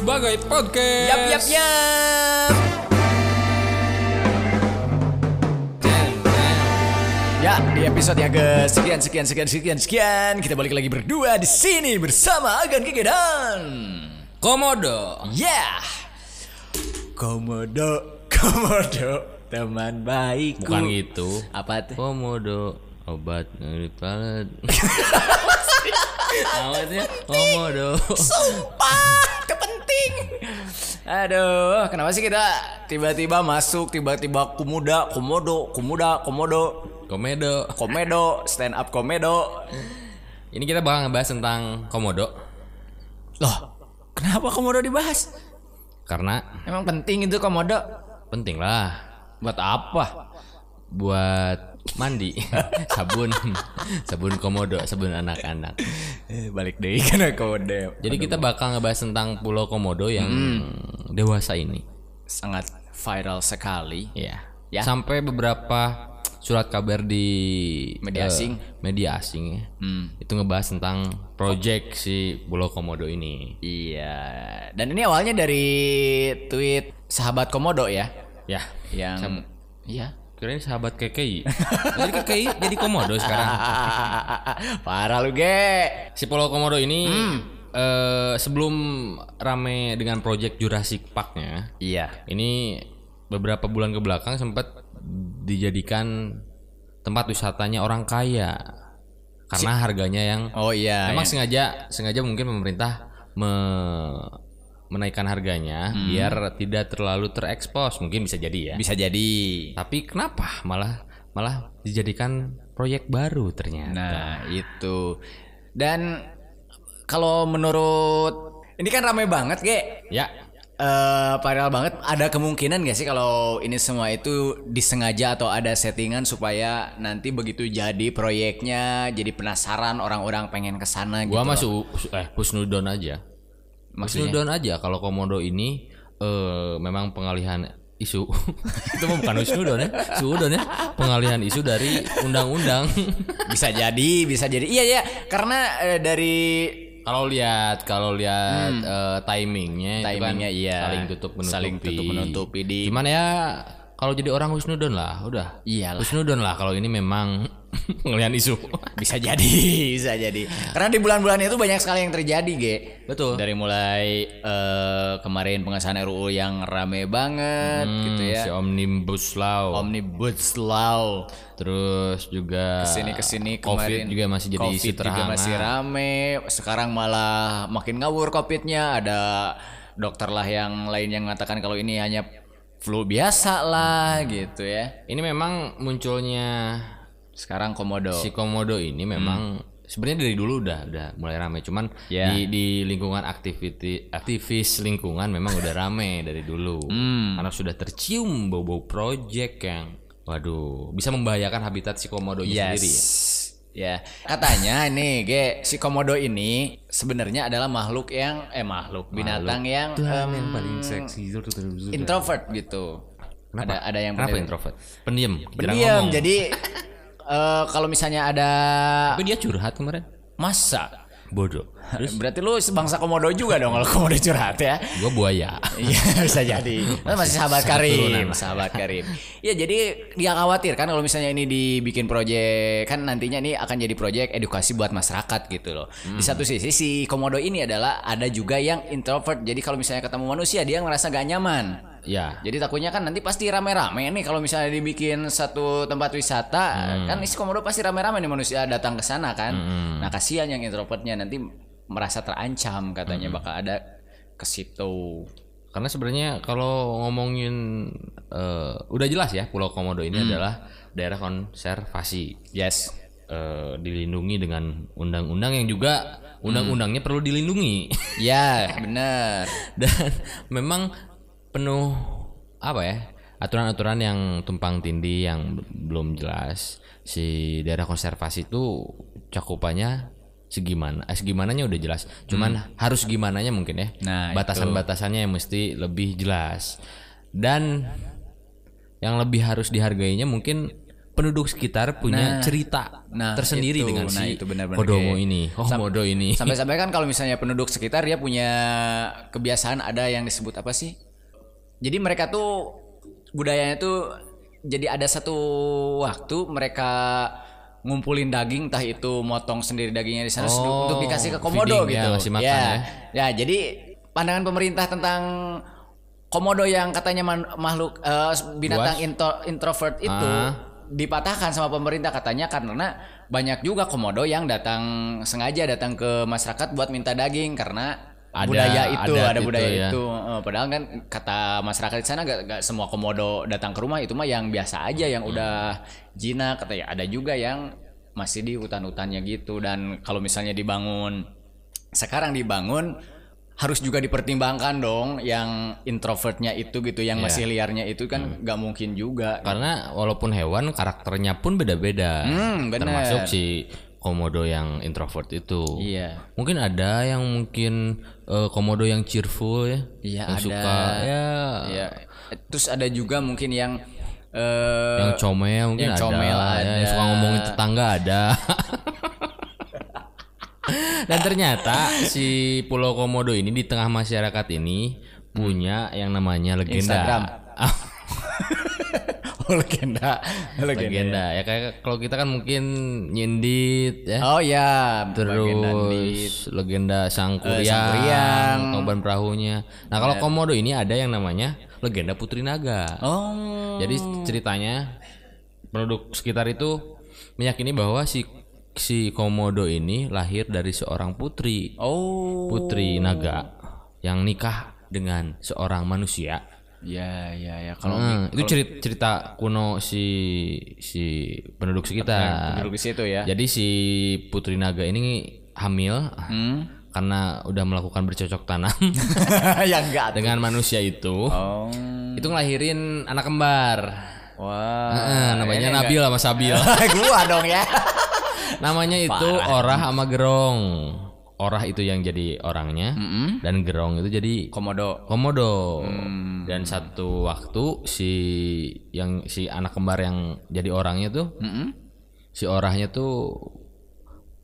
sebagai podcast. Yap yap yap. Ya, di episode yang ke sekian sekian sekian sekian sekian kita balik lagi berdua di sini bersama Agan Kiki dan Komodo. ya Komodo Komodo teman baikku. Bukan gitu. Apa tuh? Komodo obat dari palet. Awalnya Komodo. Sumpah, itu penting. Aduh, kenapa sih kita tiba-tiba masuk tiba-tiba kumuda, komodo, kumuda, komodo, Komedo. komedo, stand up komedo. Ini kita bakal ngebahas tentang komodo Loh, kenapa komodo dibahas? karena Emang penting itu komodo? penting lah Buat apa? buat mandi sabun sabun komodo sabun anak-anak Eh, balik deh karena komodo. jadi kita bakal ngebahas tentang pulau komodo yang dewasa ini Sangat viral sekali. ya Ya. sampai beberapa surat kabar di Media eh, asing. media asing ya Hmm. itu ngebahas tentang project si pulau komodo ini Iya. Dan ini awalnya dari tweet sahabat komodo ya, ya yang iya. Kirain sahabat KKI jadi KKI jadi komodo sekarang Parah lu, Ge. Si Pulau Komodo ini Hmm. eh, sebelum rame dengan project Jurassic Park-nya, Iya. ini beberapa bulan ke belakang sempat dijadikan tempat wisatanya orang kaya karena harganya yang Oh iya. memang yang- sengaja sengaja mungkin pemerintah me- menaikkan harganya Hmm. biar tidak terlalu terekspos mungkin bisa jadi ya. bisa jadi. Tapi kenapa malah malah dijadikan proyek baru ternyata? Nah, itu. Dan kalau menurut ini kan ramai banget, Ge. Ya, Eh viral banget. Ada kemungkinan gak sih kalau ini semua itu disengaja atau ada settingan supaya nanti begitu jadi proyeknya jadi penasaran orang-orang pengen ke sana gitu. Gua masuk eh husnudon aja. Maksudnya? Husnudon aja kalau komodo ini eh memang pengalihan isu. itu mah bukan husnudon ya. Sudon ya. Pengalihan isu dari undang-undang. bisa jadi, bisa jadi. Iya ya, karena eh, dari kalau lihat kalau lihat eh, timingnya, itu kan Hmm. Timingnya, iya. saling tutup menutupi. Saling tutup menutupi di- Cuman ya kalau jadi orang husnudon lah, udah. Iyalah. Husnudon lah kalau ini memang pengalihan isu. bisa jadi, bisa jadi. Karena di bulan-bulan itu banyak sekali yang terjadi, Ge. Betul. Dari mulai eh, kemarin pengesahan RUU yang rame banget gitu ya. Si Omnibus Law. Omnibus Law. Terus juga Ke sini ke sini COVID kemarin juga masih jadi COVID isu juga terhangat. masih rame. Sekarang malah makin ngawur COVIDnya. Ada dokter lah yang lain yang mengatakan kalau ini hanya flu biasa lah gitu ya. Ini memang munculnya Sekarang komodo. si komodo ini memang sebenarnya dari dulu udah udah mulai rame cuman Ya. di di lingkungan activity aktivis lingkungan memang udah rame dari dulu karena sudah tercium bau-bau project yang waduh bisa membahayakan habitat si komodo sendiri ya. Ya, katanya nih, Ge, si komodo ini sebenarnya adalah makhluk yang eh makhluk binatang yang em, yang paling seksi introvert gitu. Ada ada yang kenapa introvert? Pendiam pendiam. Jadi eh, kalau misalnya ada tapi dia curhat kemarin. Masa? Bodoh terus Berarti lu sebangsa komodo juga dong kalau komodo curhat ya. gua buaya Iya bisa jadi. Lu masih sahabat Karim, sahabat Karim. Ya jadi dia khawatir kan kalau misalnya ini dibikin proyek kan nantinya ini akan jadi proyek edukasi buat masyarakat gitu loh. Di satu sisi si komodo ini adalah ada juga yang introvert. Jadi kalau misalnya ketemu manusia dia ngerasa gak nyaman. ya Jadi takutnya kan nanti pasti rame-rame nih kalau misalnya dibikin satu tempat wisata kan isi komodo pasti rame-rame nih manusia datang ke sana kan. Nah kasihan yang introvertnya nanti merasa terancam katanya bakal ada ke situ. Karena sebenarnya kalau ngomongin eh, udah jelas ya Pulau Komodo ini adalah daerah konservasi. Yes. Eh, dilindungi dengan undang-undang yang juga undang-undangnya perlu dilindungi. Ya bener. Dan memang penuh apa ya? Aturan-aturan yang tumpang tindih yang belum jelas. Si daerah konservasi itu cakupannya segimana? Eh, segimananya udah jelas. Cuman harus gimananya mungkin ya. Nah, batasan-batasannya yang mesti lebih jelas dan yang lebih harus dihargainya mungkin penduduk sekitar punya cerita nah, tersendiri itu, dengan nah, si itu benar-benar Kodomo kayak- ini. Komodo ini. Sampai-sampai kan kalau misalnya penduduk sekitar dia punya kebiasaan ada yang disebut apa sih? Jadi mereka tuh budayanya tuh jadi ada satu waktu mereka ngumpulin daging entah itu motong sendiri dagingnya di sana Oh, untuk dikasih ke komodo feeding ya, gitu. ngasih makan ya. ya. Ya, jadi pandangan pemerintah tentang komodo yang katanya man- makhluk eh, binatang intro- introvert itu Ah. dipatahkan sama pemerintah katanya karena banyak juga komodo yang datang sengaja datang ke masyarakat buat minta daging karena Ada budaya itu adat ada budaya itu ya. itu padahal kan kata masyarakat di sana gak, gak semua komodo datang ke rumah itu mah yang biasa aja yang Hmm. udah jinak katanya ada juga yang masih di hutan-hutannya gitu dan kalau misalnya dibangun sekarang dibangun harus juga dipertimbangkan dong yang introvertnya itu gitu yang Iya. masih liarnya itu Hmm. kan nggak mungkin juga Karena walaupun hewan karakternya pun beda-beda. Hmm, bener. Termasuk si komodo yang introvert itu. iya Mungkin ada yang mungkin eh, komodo yang cheerful ya. Iya, yang ada. suka ya Iya. Terus ada juga mungkin yang eh yang comel mungkin yang ada, comel ya, yang ada. suka ngomongin tetangga ada. Dan ternyata si Pulau Komodo ini di tengah masyarakat ini punya yang namanya legenda. Instagram. Legenda. legenda. legenda ya kayak kalau kita kan mungkin nyindit ya. Oh ya, legenda Terus legenda Sangkuriang, Sangkuriang. Toban Perahunya. Nah kalau Komodo ini ada yang namanya legenda Putri Naga. Oh. Jadi ceritanya penduduk sekitar itu meyakini bahwa si si Komodo ini lahir dari seorang putri, Oh. putri naga yang nikah dengan seorang manusia. Ya, ya, ya. Kalau Hmm, itu cerita, cerita kuno si si penduduk sekitar. duduk di situ ya. Jadi si putri naga ini hamil Hmm. karena udah melakukan bercocok tanam ya enggak. dengan manusia itu. Oh. Itu ngelahirin anak kembar. Wah. Heeh, namanya Ini Nabil sama Sabil. Gua dong ya. Namanya itu Orah sama Gerong. Orah itu yang jadi orangnya dan Gerong itu jadi Komodo. komodo. Dan satu waktu si yang si anak kembar yang jadi orangnya tuh Mm-mm. si orahnya tuh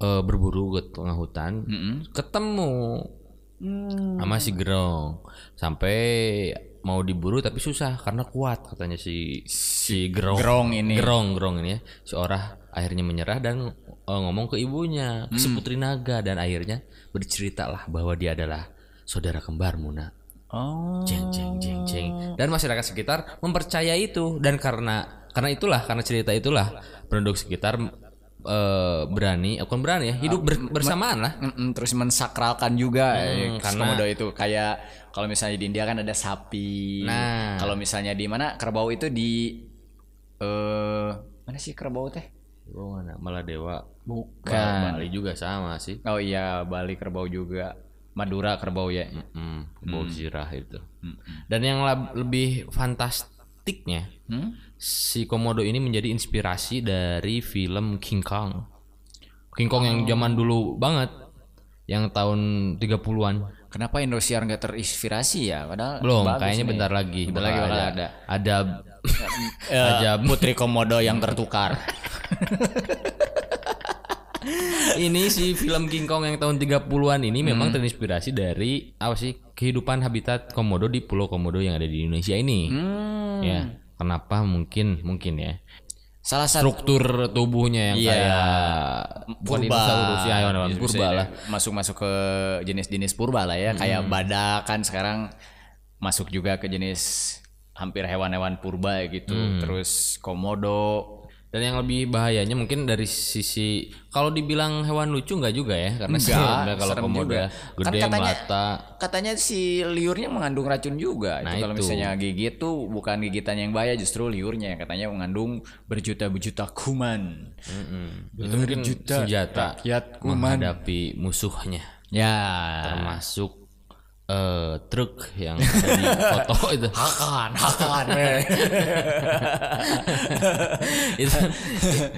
eh, berburu ke tengah hutan, ketemu sama si Gerong sampai mau diburu tapi susah karena kuat katanya si si Gerong. Gerong ini. Gerong Gerong ini ya. Si orah akhirnya menyerah dan eh, ngomong ke ibunya, ke si Putri Naga dan akhirnya berceritalah bahwa dia adalah saudara kembar Muna. Oh. Jeng jeng jeng jeng. Dan masyarakat sekitar mempercaya itu dan karena karena itulah karena cerita itulah penduduk sekitar eh, berani, eh, bukan berani ya, hidup ber- bersamaan lah. Mm-mm, terus mensakralkan juga Hmm, eh, karena- komodo itu kayak kalau misalnya di India kan ada sapi. Nah. Kalau misalnya di mana kerbau itu di eh mana sih kerbau teh? Oh, mana? Malah dewa. Bukan. Bali juga sama sih. Oh iya, Bali kerbau juga. Madura kerbau ya. Hmm, bau zirah itu. Dan yang lebih fantastiknya, Hmm? si komodo ini menjadi inspirasi dari film King Kong. King Kong yang zaman dulu banget, yang tahun 30-an. Kenapa Indosiar nggak terinspirasi ya? Padahal Belum, kayaknya nih. bentar lagi. Bentar lagi bakal ada. Ada Eh, aja Putri Komodo yang tertukar. ini si film King Kong yang tahun 30-an ini memang terinspirasi dari apa sih kehidupan habitat komodo di Pulau Komodo yang ada di Indonesia ini. Hmm. Ya, kenapa mungkin mungkin ya. Salah satu Struktur tubuhnya yang Iya. kayak bukan dinosaurus ya Bisa purba lah. Masuk-masuk ke jenis-jenis purba lah ya, kayak badak kan sekarang masuk juga ke jenis hampir hewan-hewan purba gitu. Terus komodo. Dan yang lebih bahayanya mungkin dari sisi kalau dibilang hewan lucu nggak juga ya karena Enggak, kalau komodo Kan gede katanya- mata. Katanya si liurnya mengandung racun juga. Nah, itu kalau itu. misalnya gigit tuh bukan gigitan yang bahaya, justru liurnya katanya mengandung berjuta-berjuta kuman. Itu mungkin senjata rakyat kuman. menghadapi musuhnya. Ya. termasuk eh, truk yang foto itu Hakan, hakan. itu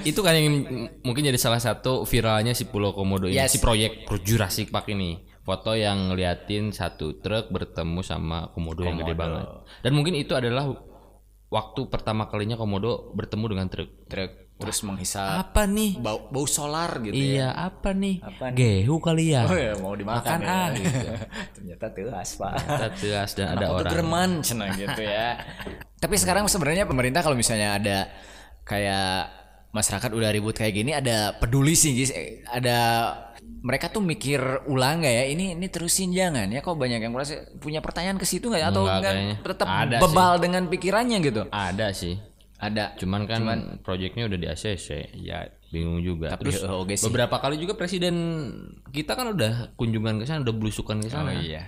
itu kan yang mungkin jadi salah satu viralnya si Pulau Komodo ini Yes. si proyek Jurassic Park ini foto yang ngeliatin satu truk bertemu sama komodo, yang gede banget dan mungkin itu adalah waktu pertama kalinya komodo bertemu dengan truk. Truk terus menghisap Apa nih? bau bau solar gitu ya. Iya, apa nih? Apa nih? Gehu kali ya. Oh ya mau dimakan Makan ya. ah, gitu. Ternyata telas pak. Kita tegas dan ada orang. gereman cenah gitu ya. Tapi sekarang sebenarnya pemerintah kalau misalnya ada kayak masyarakat udah ribut kayak gini ada peduli sih. Eh, Ada mereka tuh mikir ulang nggak ya ini ini terusin jangan ya kok banyak yang merasa punya pertanyaan ke situ nggak atau Enggak enggak tetap Ada bebal dengan pikirannya gitu Ada sih. Ada Cuman kan proyeknya udah di ACC. Ya, bingung juga. Tapi, Terus eh, oke sih. beberapa kali juga presiden kita kan udah kunjungan ke sana, udah belusukan ke sana. iya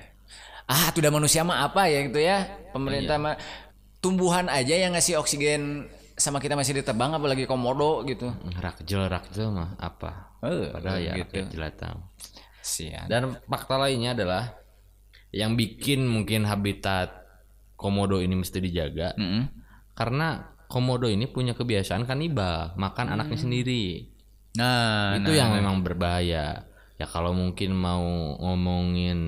ah tuh udah manusia mah apa ya gitu ya pemerintah mah tumbuhan aja yang ngasih oksigen sama kita masih ditebang apalagi komodo gitu Rakjel, rakjel mah apa? Eh, Padahal ya gitu. rakyat jelata. sian Dan fakta lainnya adalah yang bikin mungkin habitat komodo ini mesti dijaga Mm-mm. karena komodo ini punya kebiasaan kanibal, makan anaknya sendiri. nah itu yang memang berbahaya. Ya kalau mungkin mau ngomongin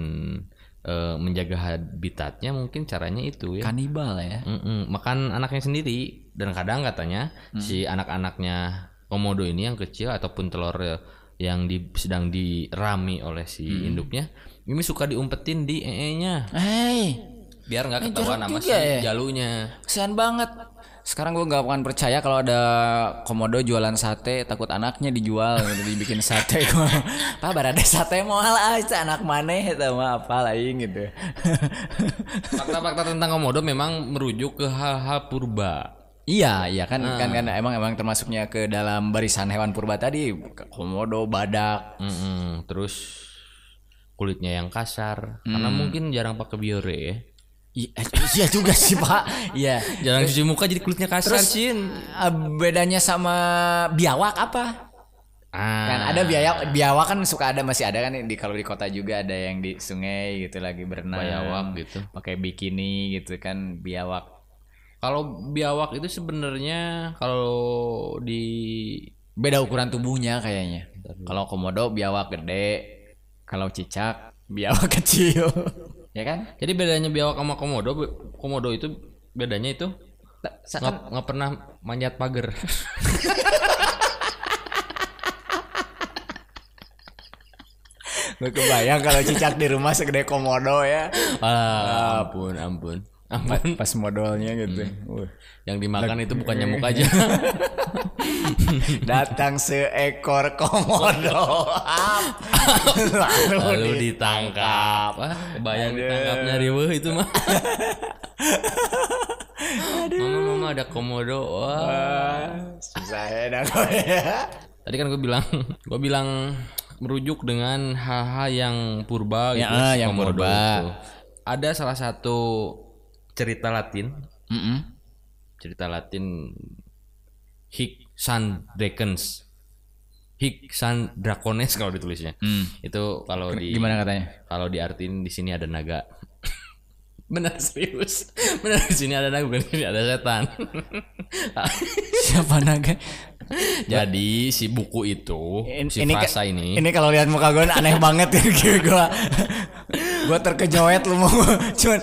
eh, menjaga habitatnya mungkin caranya itu ya. kanibal ya Mm-mm, makan anaknya sendiri dan kadang katanya si anak-anaknya komodo ini yang kecil ataupun telur yang di, sedang dirami oleh si induknya ini suka diumpetin di ee-nya Hei, biar nggak ketahuan sama si ya. jalunya. kesian banget. Sekarang gue gak akan percaya kalau ada komodo jualan sate, takut anaknya dijual gitu dibikin sate. Pak barada sate mau aja anak maneh itu mah apa lain gitu. Fakta-fakta tentang komodo memang merujuk ke hal-hal purba. iya, iya kan kan kan emang emang termasuknya ke dalam barisan hewan purba tadi, komodo, badak. Mm-mm, terus kulitnya yang kasar karena mungkin jarang pakai biore ya. Iya, iya juga sih, Pak. Iya. Jarang cuci muka jadi kulitnya kasar, Terus- Cin. Eh, bedanya sama biawak apa? Ah, kan ada biawak biawak kan suka ada masih ada kan di kalau di kota juga ada yang di sungai gitu lagi berenang Biawak gitu. pakai bikini gitu kan biawak Kalau biawak itu sebenarnya kalau di beda ukuran tubuhnya kayaknya kalau komodo biawak gede kalau cicak biawak kecil ya kan jadi bedanya biawak sama komodo, komodo itu bedanya itu nggak nggak pernah manjat pagar. gue kebayang kalau cicak di rumah segede komodo ya ah, ampun, ampun. Ampun. pas modalnya gitu Hmm. Wah. Yang dimakan itu bukan nyamuk aja. datang seekor komodo lalu Lalu ditangkap. Wah, bayang ditangkapnya riweuh itu mah. Mama, mama ada komodo. Wah. susah ya ya Tadi kan gue bilang, gue bilang merujuk dengan hal-hal yang purba gitu. Ya, ah, yang komodo purba. itu. Ada salah satu cerita Latin, Mm-mm. cerita Latin Hic San Drakens. Hic San Dracones kalau ditulisnya. Hmm. Itu kalau di gimana katanya kalau diartiin di sini ada naga. Benar serius. Benar di sini ada naga, bukan di sini ada setan. siapa naga Jadi si buku itu, In- si ini frasa ini, ini kalau lihat muka gue aneh banget ya gue gue terkejoet lu mau cuman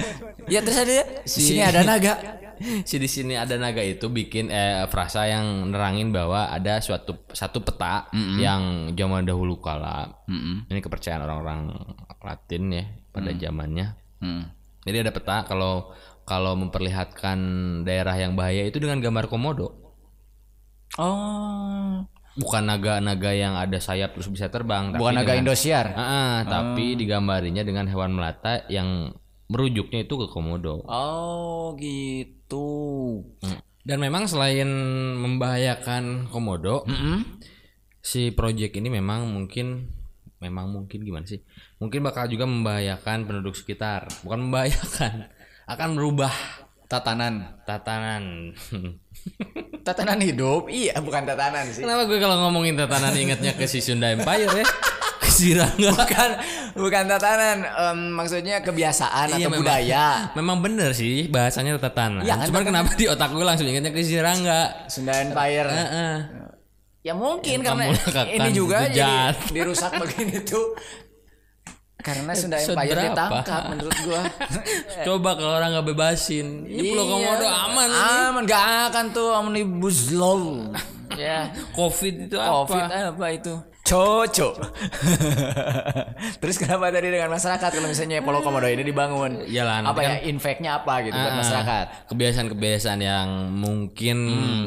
ya terus ada di sini ada naga si di sini ada naga itu bikin eh, frasa yang nerangin bahwa ada suatu satu peta yang zaman dahulu kala. Ini kepercayaan orang-orang Latin ya pada zamannya. Hmm. Jadi ada peta kalau kalau memperlihatkan daerah yang bahaya itu dengan gambar komodo. oh Bukan naga-naga yang ada sayap terus bisa terbang. bukan naga dengan- Indosiar Ah, ah, tapi digambarinya dengan hewan melata yang merujuknya itu ke komodo. oh gitu Dan memang selain membahayakan komodo, si project ini memang mungkin memang mungkin gimana sih? Mungkin bakal juga membahayakan penduduk sekitar. Bukan membahayakan, akan merubah tatanan tatanan. tatanan hidup iya bukan tatanan sih Kenapa gue kalau ngomongin tatanan ingatnya ke si Sunda Empire ya? Ke si Rangga. bukan bukan tatanan em, maksudnya kebiasaan Iya, atau memang. budaya Memang bener sih bahasanya tatanan. Kan, Cuman kenapa di otak gue langsung ingatnya ke si Rangga? Sunda Empire Heeh. Ya mungkin Yang karena ini juga jadi dirusak begini tuh. Karena Sunda Empire berapa? ditangkap menurut gua. Coba kalau orang nggak bebasin. Ini Pulau Iya. Komodo aman. Aman gak akan tuh omnibus law. ya. Covid itu apa? Covid apa itu? Coco. Terus kenapa tadi dengan masyarakat kalau misalnya Pulau Komodo ini dibangun? Iyalah, apa ya kan- infeknya apa gitu buat Ah, masyarakat? Kebiasaan-kebiasaan yang mungkin Hmm.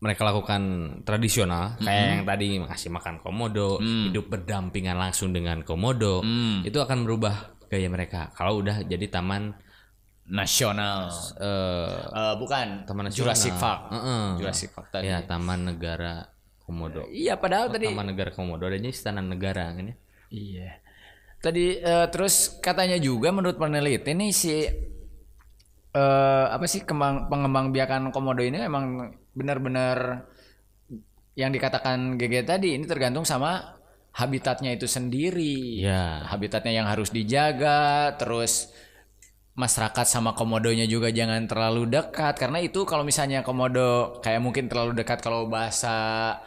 mereka lakukan tradisional kayak yang tadi ngasih makan komodo, Hmm. hidup berdampingan langsung dengan komodo, itu akan merubah gaya mereka. Kalau udah jadi taman Nasional. eh, Eh, bukan. taman nasional. Jurassic Park. Heeh. Jurassic Park tadi. Ya, taman negara komodo. Iya, padahal tadi Taman negara komodo adanya istana negara kan ya. Iya. Tadi eh, terus katanya juga menurut peneliti nih si eh apa sih kembang pengembang biakan komodo ini emang benar-benar yang dikatakan GG tadi ini tergantung sama habitatnya itu sendiri. Iya. Habitatnya yang harus dijaga, terus masyarakat sama komodonya juga jangan terlalu dekat. Karena itu kalau misalnya komodo kayak mungkin terlalu dekat kalau bahasa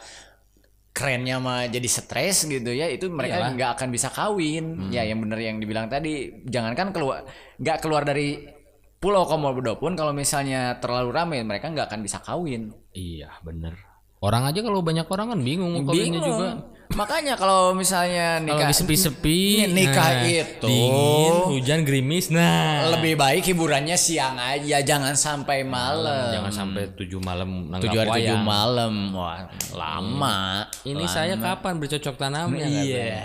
kerennya mah jadi stres gitu ya itu mereka nggak akan bisa kawin. Ya yang bener yang dibilang tadi jangankan keluar nggak keluar dari pulau komodo pun kalau misalnya terlalu ramai mereka nggak akan bisa kawin. Iya, bener. Orang aja kalau banyak orang kan bingung kawinnya bingung. juga. Makanya kalau misalnya Kalau nikah lagi sepi-sepi, nikah nah, itu dingin, hujan, gerimis, nah lebih baik hiburannya siang aja jangan sampai malam jangan sampai tujuh malam nanggap tujuh hari tujuh malam wah lama Ini saya kapan bercocok tanamnya? Iya.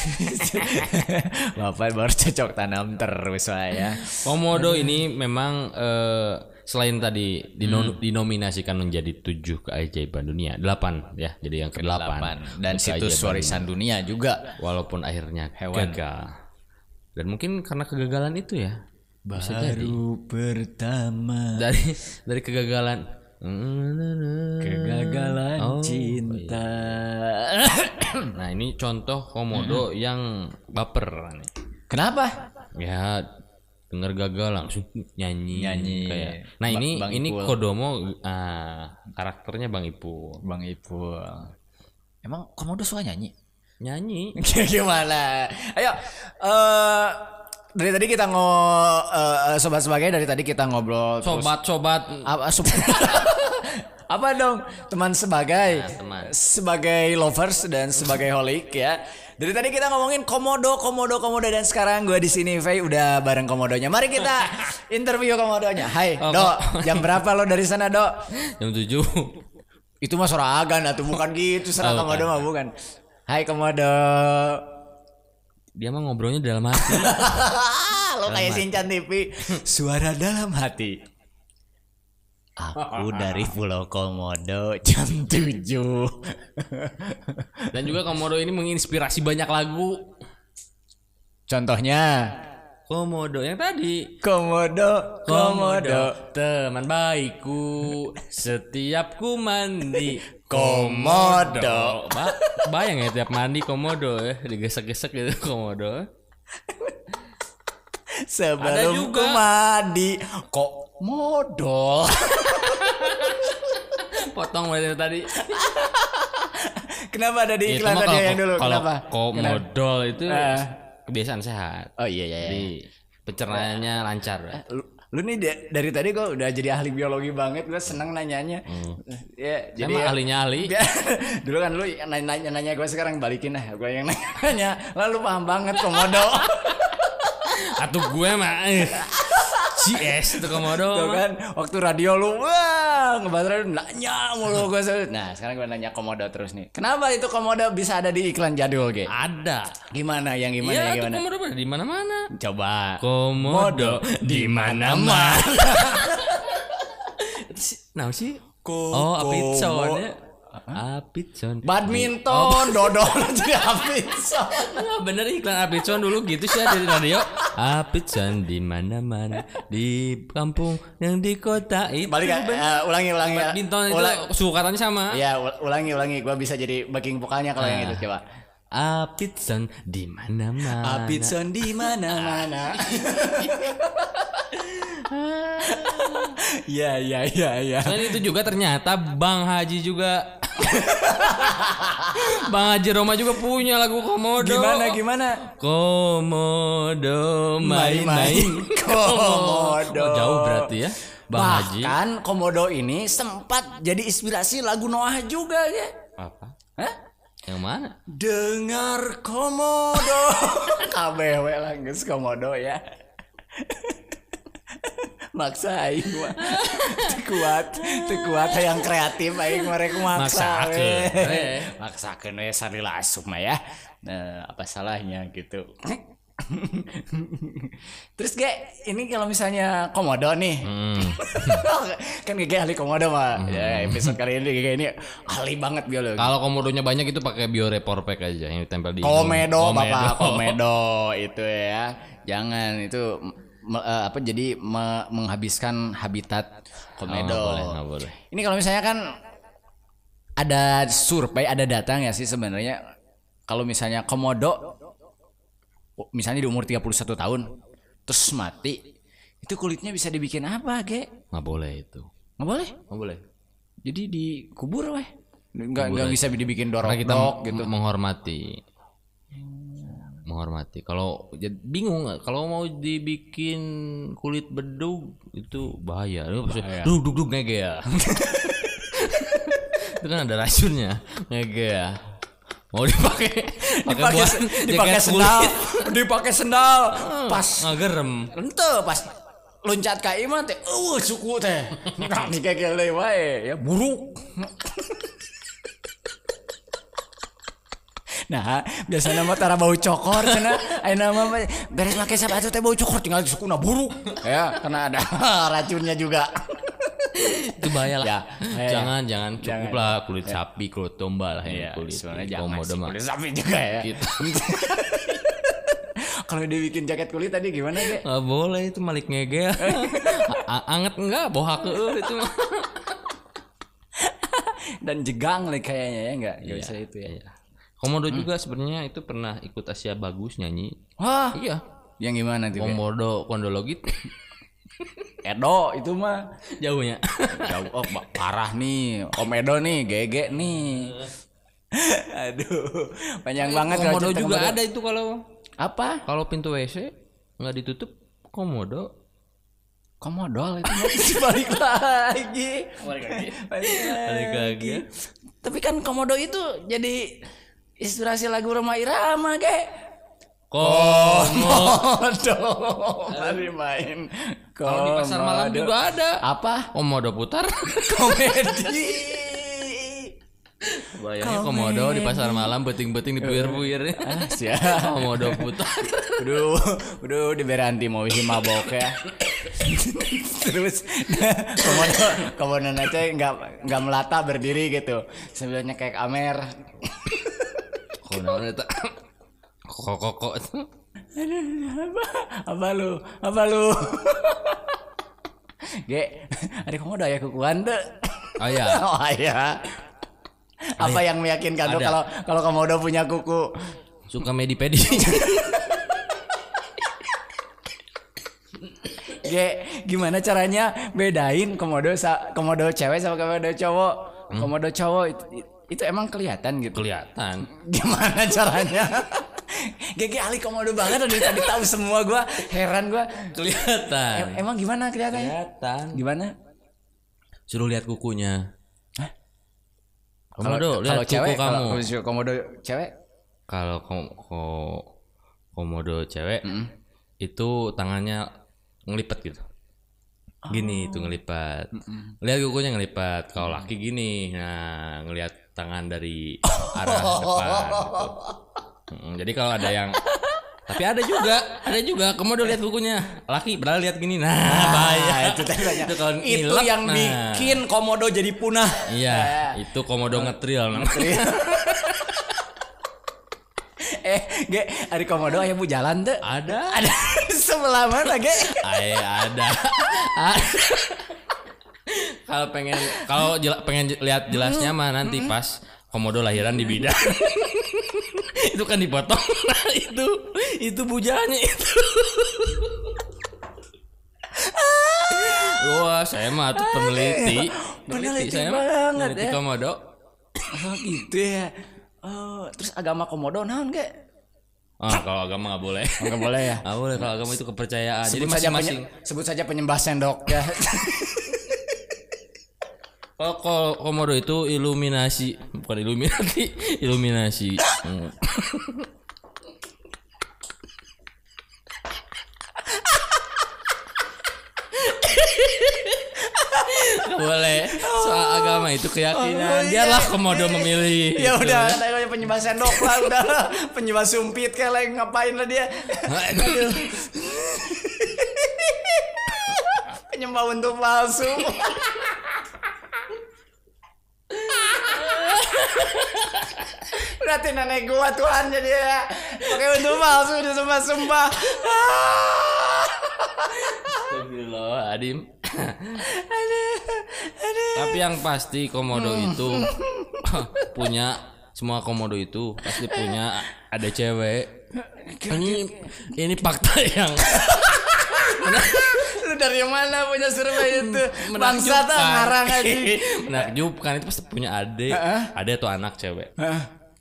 Bapak baru cocok tanam terus saya. Komodo ini memang eh, selain tadi dino- Hmm. dinominasikan menjadi tujuh keajaiban dunia, delapan ya, jadi yang ke delapan Dan situs warisan dunia juga. walaupun akhirnya Hewan. gagal. Dan mungkin karena kegagalan itu ya, bisa jadi pertama dari dari kegagalan. kegagalan Oh, cinta. Nah ini contoh komodo yang baper nih. Kenapa? Ya dengar gagal langsung nyanyi. Nyanyi. Kayak. Nah Ba- ini Bang ini Ipul. Kodomo ah, karakternya Bang Ipul. Bang Ipul. Emang komodo suka nyanyi? Nyanyi. Gimana? Ayo, eh dari tadi kita ngo eh, sobat sebagai dari tadi kita ngobrol terus- Sobat-sobat apa sup- apa dong teman sebagai teman. sebagai lovers dan sebagai holik ya dari tadi kita ngomongin komodo komodo komodo dan sekarang gue di sini Faye udah bareng komodonya. Mari kita interview komodonya. Hai Oh, Dok jam berapa lo dari sana Dok jam 7 itu mah soragan atau bukan gitu serah Oh, komodo mah bukan. Hai komodo. Dia mah ngobrolnya dalam hati. lo kayak Shinchan TV suara dalam hati Aku dari Pulau Komodo jam 7 Dan juga Komodo ini menginspirasi banyak lagu. Contohnya Komodo yang tadi. Komodo, Komodo, teman baikku. Setiap ku mandi. Komodo. Ba bayang ya tiap mandi komodo ya digesek-gesek gitu komodo. Sebelum juga. ku mandi, Komodo. Potong dari tadi. Kenapa ada di Itu iklan tadi kalau- yang dulu? kalau Kenapa? komodol itu Ah. kebiasaan sehat. Oh iya iya. iya. Jadi pencernaannya lancar. Lu, lu nih da- dari tadi kok udah jadi ahli biologi banget, gue seneng nanyanya. Ya, jadi Emang ya- ahlinya ahli. dulu kan lu yang nanya nanya, nanya gue sekarang balikin lah gue yang nanya lalu paham banget komodo Atau gue mah eh, CS itu komodo. Tuh kan waktu radio lu wah ngebahas radio nanya mulu gue nah sekarang gue nanya komodo terus nih kenapa itu komodo bisa ada di iklan jadul ge Ada. gimana yang gimana Iya, yang itu gimana komodo di mana-mana. coba Komodo di mana-mana. Itu nah sih. Ko- Oh, komo- ya. Apitson. badminton dodol jadi apitson Enggak bener iklan Apitson dulu gitu sih di radio. Apitson di mana-mana di kampung yang di kota itu. balik eh, ulangi ulangi Badminton itu Ulang- suku katanya sama. ya ul- ulangi ulangi gue bisa jadi backing vokalnya kalau yang itu coba Apitson di mana-mana. Apitson di mana-mana. Iya iya iya iya. Selain itu juga ternyata Bang Haji juga Bang Haji Roma juga punya lagu Komodo. Gimana gimana? Komodo main-main. Komodo. Oh, jauh berarti ya. Bang Haji. Bahkan Komodo ini sempat jadi inspirasi lagu Noah juga ya. Apa? Hah? Yang mana? Dengar Komodo. KBW lah geus Komodo ya. Maksa aing mah. Kuat, kuat yang kreatif aing mereka maksa. Maksakeun, we. we. Maksakeun we sarila asup mah ya. Nah, apa salahnya gitu. Terus ge ini kalau misalnya komodo nih. Hmm. kan Gege ahli komodo mah. Ya, episode kali ini Gege ini ahli banget biologi. Kalau komodonya banyak itu pakai biorepor pack aja yang ditempel di hidung. Komedo, Bapak, komedo itu ya. Jangan itu me- eh, apa jadi me- menghabiskan habitat Oh, komedo. nggak boleh, nggak boleh. Ini kalau misalnya kan ada survei, ada data nggak sih sebenarnya kalau misalnya komodo misalnya di umur 31 tahun terus mati itu kulitnya bisa dibikin apa, Ge? Nggak boleh itu. Nggak boleh. Nggak boleh. Jadi dikubur weh. Nggak nggak bisa dibikin Karena kita dorok gitu. gitu. menghormati. Menghormati. Kalau bingung nggak? kalau mau dibikin kulit bedug itu bahaya. Lu pasti dug dug ngege ya. itu kan ada racunnya ngege ya. Mau dipakai pakai dipakai dipakai sendal dipakai sendal pas Ngagerem. ente pas loncat ka imah teh eueuh suku teh nah dikekele deui wae ya buruk Nah, biasanya mah tara bau cokor. Ayeuna mah mah beres make sepatu teh bau cokor tinggal di sukuna buruk. Ya, karena ada racunnya juga. Itu bahaya lah. Ya, ya, jangan jangan cukup Jangan. lah kulit sapi, kulit domba lah yang Iya, kulit sebenarnya jangan sih, kulit sapi juga ya. Gitu. Kalau dia bikin jaket kulit tadi gimana, Ge? Nggak boleh itu malik ngege. Anget enggak bohak eueuh itu. Dan jegang nih kayaknya ya enggak? Enggak bisa itu ya. Iya. Komodo juga sebenarnya itu pernah ikut Asia Bagus nyanyi. Wah, Iya. yang gimana tuh? Komodo kondologit Edo itu mah jauhnya. jauh oh, parah nih Om Edo nih gege nih aduh panjang banget komodo juga komodo. ada itu kalau apa kalau pintu WC nggak ditutup komodo. komodol itu balik lagi Balik lagi. balik Balik lagi. tapi kan komodo itu jadi inspirasi lagu Roma Irama ge komodo mari main Kalau di pasar malam juga ada. apa Komodo putar. komedi Bayangnya komodo di pasar malam beting-beting di puir-puir. ah siap komodo putar. Udah, udah di beranti mau isi mabok ya. Terus komodo komodo aja nggak nggak melata berdiri gitu. Sebelumnya kayak Amer. Komodo itu. Kok kok kok. apa, apa lu? Apa lu? Ge, ada komodo ya kukuan tuh. Oh ya. Oh iya. Apa yang meyakinkan Ada. kalau kalau komodo punya kuku? Suka medi-pedi. Ge, gimana caranya bedain komodo sa komodo cewek sama komodo cowok? Komodo cowok itu, emang kelihatan gitu. Kelihatan. Gimana caranya? Gege ahli komodo banget dari tadi tahu semua gua. Heran gua. Kelihatan. Em- emang gimana kelihatannya? Kelihatan. Gimana? Suruh lihat kukunya. Hah? Komodo, lihat kalau kuku cewek, kamu. kalau komodo cewek, Kalau kom- ko- komodo cewek itu tangannya ngelipet gitu. Gini itu ngelipat. Lihat kukunya ngelipat. Kalau laki gini, nah ngelihat tangan dari arah depan gitu. Jadi kalau ada yang tapi ada juga, ada juga komodo lihat kukunya. Laki berarti lihat gini. Nah, bahaya. itu. Itu kalau Itu ngilap, yang nah. bikin komodo jadi punah. Iya, itu komodo ngetril namanya. eh, ge, ada komodo aya bu jalan tuh. Ada. Ada sebelah mana, ge? Ay, ada. Ada. Kalau pengen kalau jela- pengen lihat jelasnya mah nanti pas komodo lahiran di bidan. itu kan dipotong. Nah, itu itu bujanya itu. Wah, saya mah tuh peneliti. Peneliti saya mah banget, peneliti ya. komodo. Oh gitu ya. Oh, terus agama komodo naon ge? Ah, kalau agama nggak boleh. Enggak boleh ya. Nggak boleh kalau agama itu kepercayaan. Jadi Sebut saja masing-masing. penye- sebut saja penyembah sendok ya. Kalau komodo itu iluminasi, bukan iluminati, iluminasi. Nggak boleh. Soal agama itu keyakinan. Oh, iya. Biarlah komodo memilih. ya gitu. udah, saya penyembah sendok lah udah. Penyembah sumpit kayak lagi ngapain lah dia. Penyembah untuk palsu. Berarti nenek gua Tuhan jadi ya. Pakai untuk palsu dia sembah-sembah. Astagfirullahaladzim. Tapi yang pasti komodo itu punya semua komodo itu pasti punya ada cewek. Ini ini fakta yang Lu dari mana punya survei itu? Bangsa tak ngarang aja. menakjubkan itu pasti punya ade, ade atau anak cewek.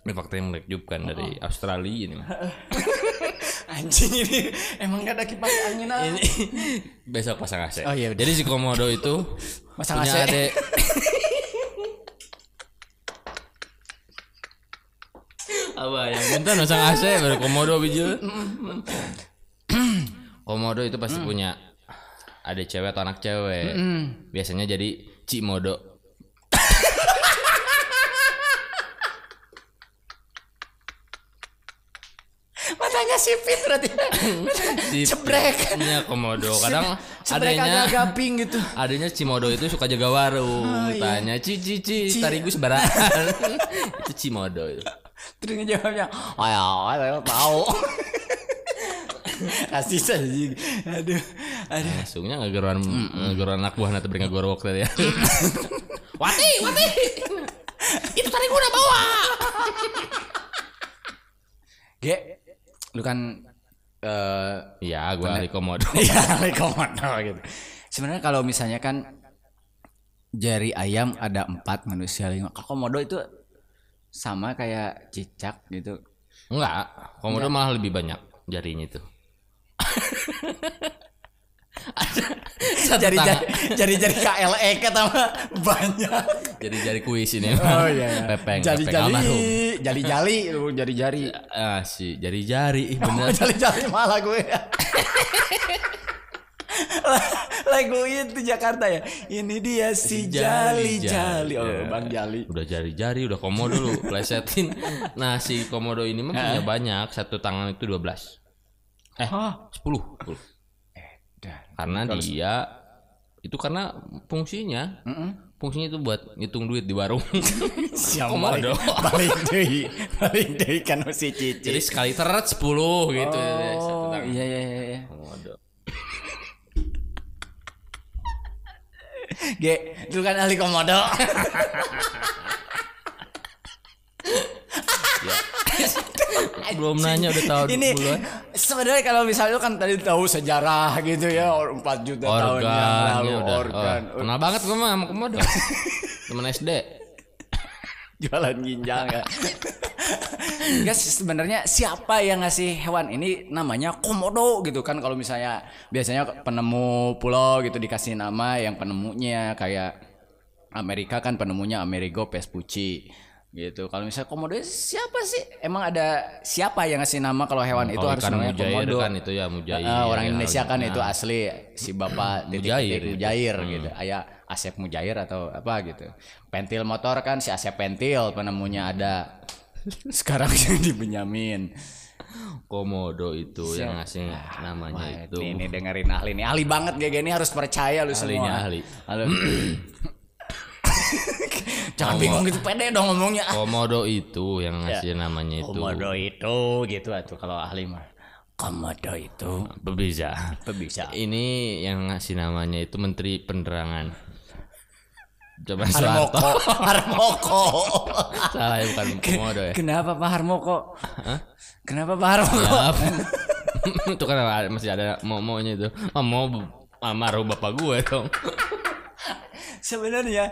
Ini fakta yang menakjubkan dari Australia ini. Anjing ini emang gak ada kipas angin ah. Ini besok pasang AC. Oh, iya, udah. Jadi si komodo itu Pasang punya AC. ade. Apa yang bentar pasang AC baru komodo bijil. komodo itu pasti punya ada cewek atau anak cewek. Biasanya jadi cimodo. Sipit berarti. Cebrek. punya komodo. Kadang adanya agak pink gitu. adanya cimodo itu suka jaga warung. Tanya ci ci ci tarigus barang. itu cimodo itu. Terus ngejawabnya, oh ya, saya tahu. Kasih saja. Aduh, aduh. Langsungnya ngegeruan ngegeruan anak buah nanti beri ngegorok tadi ya. wati, wati. Itu tadi gua udah bawa. Ge, lu kan eh Iya, gua ahli komodo. Iya, like komodo gitu. Sebenarnya kalau misalnya kan jari ayam ada empat manusia lima. Kalau komodo itu sama kayak cicak gitu. Enggak, komodo malah lebih banyak jarinya itu. Satu Jari tangan. jari jari jari KLE kata banyak. Jadi jari kuis ini. Oh iya. Pepeng, Jari pepeng jari almarhum. jari jari lu jari jari. Ah, si jari-jari Oh, bener. jari jari malah gue. Lagu itu Jakarta ya. Ini dia si Jali Jali. Oh, Ya. Bang Jali. Udah jari-jari, udah komodo lu plesetin. Nah, si komodo ini mah punya banyak, satu tangan itu 12. Eh, Hah? 10. 10. Karena dia itu karena fungsinya. Fungsinya itu buat ngitung duit di warung. Siapa Komodo. balik deui. Balik deui kan si Cici. Jadi sekali teret 10 gitu. Oh, iya iya iya. Komodo. Ge, lu kan ahli komodo. Belum nanya udah tahu Ini sebenarnya kalau misalnya kan tadi tahu sejarah gitu ya 4 juta tahun yang lalu ya udah. organ. Oh, kenal banget gue mah sama komodo. Temen SD. jualan ginjal ya. Sih, sebenarnya siapa yang ngasih hewan ini namanya komodo gitu kan kalau misalnya biasanya penemu pulau gitu dikasih nama yang penemunya kayak Amerika kan penemunya Amerigo Vespucci gitu. Kalau misalnya komodo siapa sih? Emang ada siapa yang ngasih nama kalau hewan itu Kalau harus namanya mujair komodo? kan itu ya mujair. Ah, orang ya, Indonesia kan nah. itu asli si bapak titik Mujair titik itu. mujair gitu. Ayah Asep Mujair atau apa gitu. Pentil motor kan si Asep Pentil penemunya ada. Sekarang jadi Benyamin. Komodo itu yang ngasih namanya Wah, itu. Ini, dengerin ahli nih. Ahli banget gak gini harus percaya lu Ahlinya semua. ahli. Jangan bingung gitu pede dong ngomongnya. Komodo itu yang ngasih namanya itu. Komodo itu gitu atuh kalau ahli mah. Komodo itu Berbeza. bisa. Ini yang ngasih namanya itu Menteri Penerangan. Coba. Harmoko, Harmoko. Salah ya bukan komodo ya. Kenapa Pak Harmoko? Kenapa Pak Harmoko? Itu kan masih ada mau-maunya itu. Oh, mau almarhum bapak gue dong. Sebenarnya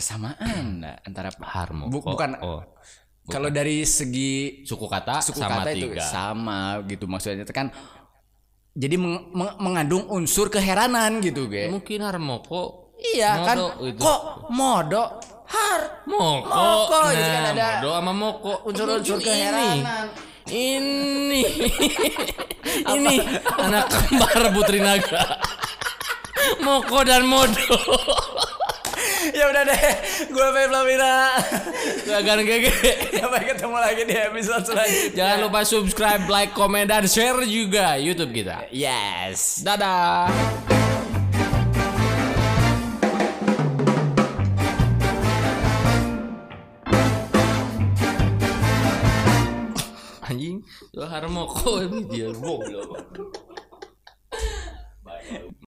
kesamaan nggak antara Harmoko. Bu- bukan Oh. kalau dari segi Suku kata suku sama kata itu tiga. sama gitu maksudnya itu kan jadi meng- meng- mengandung unsur keheranan gitu ge Mungkin Harmoko. iya kan Modo itu. kok modo har Moko. Moko, nah, gitu kan ada Modo sama Moko. unsur-unsur keheranan Ini. ini anak kembar Putri Naga. Moko dan Modo. Ya udah deh gue Feb Lamira Gagan gege. sampai ketemu lagi di episode selanjutnya Jangan lupa subscribe, like, komen, dan share juga YouTube kita. yes Dadah. Anjing, itu Harmoko dia goblok.